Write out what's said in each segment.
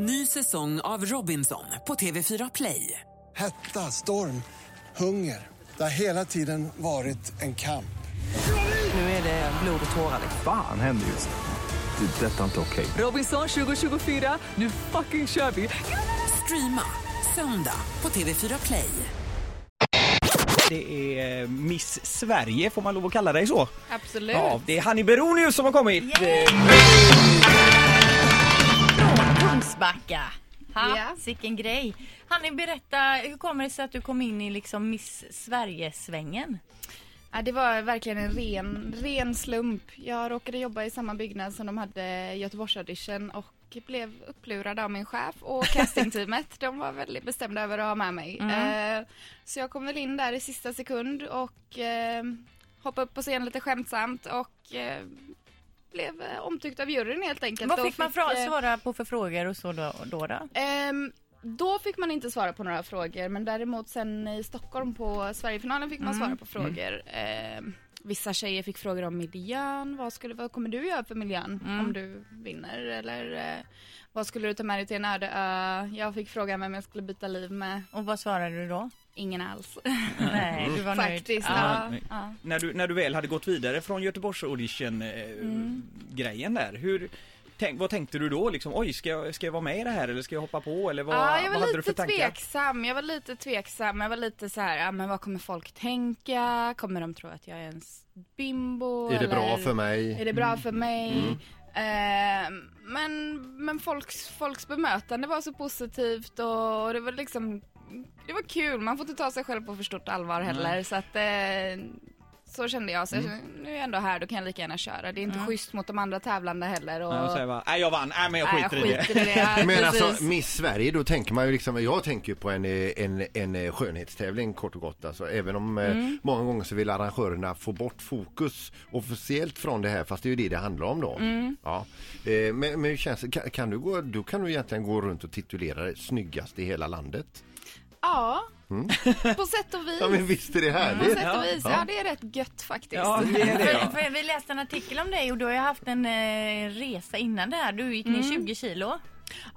Ny säsong av Robinson på TV4 Play. Hetta, storm, hunger. Det har hela tiden varit en kamp. Nu är det blod och tårar. Fan händer just nu. Det. är Detta är inte okej. Robinson 2024, nu fucking kör vi! Streama söndag på TV4 Play. Det är eh, Miss Sverige, får man lov att kalla dig så? Absolut. Ja, det är Hanni Beronius som har kommit. Kungsbacka. Ha, Ja. Sicken grej. Hanni, berätta, hur kommer det sig att du kom in i liksom Miss Sverige-svängen? Ja, det var verkligen en ren, ren slump. Jag råkade jobba i samma byggnad som de hade Göteborgsaudition och blev upplurad av min chef och castingteamet. de var väldigt bestämda över att ha med mig. Eh, så jag kom väl in där i sista sekund och eh, hoppade upp på scen lite skämtsamt och eh, blev eh, omtyckt av juryn helt enkelt. Vad Och fick man fra- eh, svara på för frågor och så då? då, då? Ehm, då fick man inte svara på några frågor men däremot sen i Stockholm på Sverigefinalen fick man svara på frågor. Ehm, vissa tjejer fick frågor om miljön, vad, skulle, vad kommer du göra för miljön om du vinner? Eller eh, vad skulle du ta med dig till en öde ö? Jag fick frågan vem jag skulle byta liv med. Och vad svarade du då? Ingen alls. Nej, du var nöjd. Faktiskt. Ja. Ja. När, du, när du väl hade gått vidare från Göteborgs audition eh, Mm. grejen där, hur, tänk, vad tänkte du då liksom? Oj, ska jag, ska jag vara med i det här eller ska jag hoppa på eller vad, Ja, jag vad var hade du för lite tveksam. Jag var lite tveksam. Jag var lite så här, ja, men vad kommer folk tänka? Kommer de tro att jag är en bimbo? Är det bra eller för mig? Är det bra för mig? Eh, men men folks, folks bemötande var så positivt och det var liksom det var kul, man får inte ta sig själv på för stort allvar heller så att eh, så kände jag, så jag kände, nu är jag ändå här, då kan jag lika gärna köra. Det är inte schysst mot de andra tävlande heller. Och, Ja, säga bara, nej jag vann, nej men jag Nej, skiter i det. skiter i det. Ja, Men alltså Miss Sverige, då tänker man ju liksom, jag tänker ju på en, eh, en, en eh, skönhetstävling kort och gott. Alltså, även om eh, Mm. många gånger så vill arrangörerna få bort fokus officiellt från det här, fast det är ju det det handlar om då. Mm. Ja. Eh, men, men hur känns det, kan, kan du gå, då kan du egentligen gå runt och titulera dig snyggast i hela landet. Ja, på sätt och vis. Ja men visst är det På härligt? sätt och vis, ja det är rätt gött faktiskt. Ja, det är det För, ja. för vi läste en artikel om dig och du har ju haft en eh, resa innan det här. Du gick ner 20 kilo.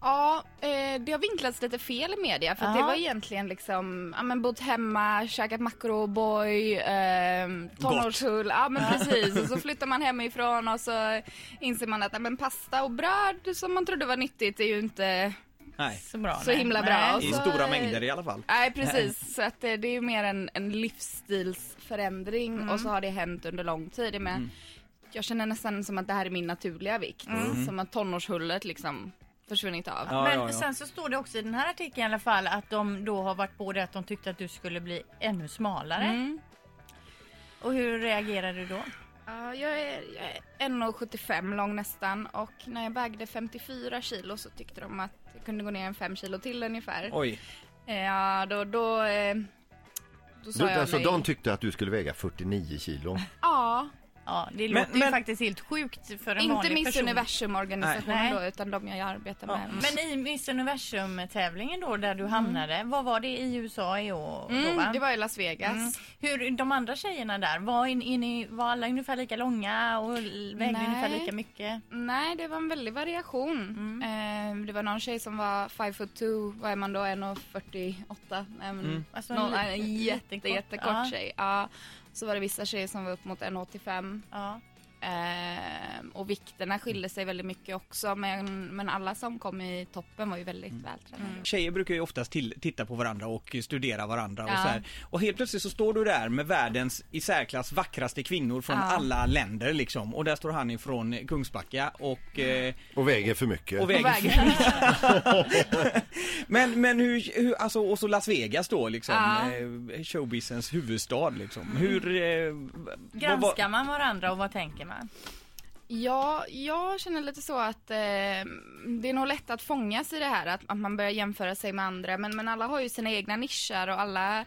Ja, eh, det har vinklats lite fel i media för att det Ja. var egentligen liksom, ja men bott hemma, käkat boy, eh, tonårshull, ja men precis. Och så flyttar man hemifrån och så inser man att ja, men pasta och bröd som man trodde var nyttigt är ju inte Nej, Så bra. så nej. himla bra. Nej. I så, stora mängder i alla fall. Nej precis, så att eh, det är ju mer en, en livsstilsförändring och så har det hänt under lång tid. Men Mm. Jag känner nästan som att det här är min naturliga vikt. Som att tonårshullet liksom försvunnit av. Ja, Men ja, ja. sen så står det också i den här artikeln i alla fall att de då har varit på det att de tyckte att du skulle bli ännu smalare. Mm. Och hur reagerade du då? Ja, jag är, jag är 1,75 lång nästan och när jag vägde 54 kilo så tyckte de att jag kunde gå ner en 5 kilo till ungefär. Oj, Ja, då, då, eh, då sa Du, jag alltså nej. de tyckte att du skulle väga 49 kilo. Ja, Ja, det Men- låter ju men- faktiskt helt sjukt för en inte vanlig Miss person. Universum-organisationen då utan de jag arbetar med. Men i Miss Universum-tävlingen då där du hamnade, vad var det i USA i år? då, va? Mm, det var i Las Vegas. Mm. Hur, de andra tjejerna där, var, in, in, i- var alla ungefär lika långa och vägde Nej. ungefär lika mycket? Nej, det var en väldig variation. Eh, det var någon tjej som var 5 foot 2, vad är man då, 1,48? Mm. Alltså någon, en jätte, jättekort, jättekort ja. tjej. Ja. Så var det vissa tjejer som var upp mot 1,85. Ja. Eh, och vikterna skilde sig väldigt mycket också men, men alla som kom i toppen var ju väldigt vältränade. tjejer brukar ju oftast till, titta på varandra och studera varandra och Ja. så här. Och helt plötsligt så står du där med världens i särklass vackraste kvinnor från Ja. alla länder liksom. Och där står han ifrån Kungsbacka och, eh, Och väger för mycket. och väger Och väger. Men, men hur, hur, alltså, och så Las Vegas då liksom, Ja. eh, showbizens huvudstad liksom. Hur, eh, vad- Granskar man varandra och vad tänker man? Ja, jag känner lite så att eh, det är nog lätt att fångas i det här att, att man börjar jämföra sig med andra men, men alla har ju sina egna nischer och alla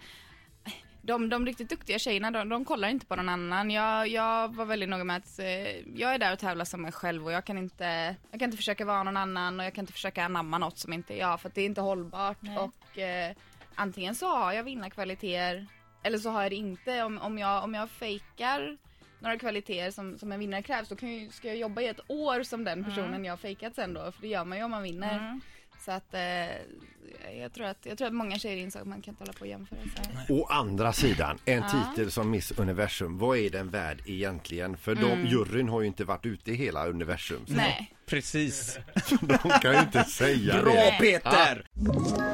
de, de riktigt duktiga tjejerna de, de kollar inte på någon annan. Jag, jag var väldigt noga med att eh, jag är där och tävlar som mig själv och jag kan, inte, jag kan inte försöka vara någon annan och jag kan inte försöka anamma något som inte är jag för att det är inte hållbart Nej. och eh, antingen så har jag vinnarkvaliteter eller så har jag det inte. Om, om, jag, om jag fejkar några kvaliteter som, som en vinnare krävs då kan jag, ju- ska jag jobba i ett år som den personen jag har fejkat sen då för det gör man ju om man vinner. Mm. Så att eh, jag, tror att jag tror att många tjejer insåg att man kan inte hålla på och jämföra sig. Å andra sidan, en Ja. titel som Miss Universum, vad är den värd egentligen? För de, juryn har ju inte varit ute i hela universum. Så Nej. Precis. De kan ju inte säga Bra det. Peter! Ett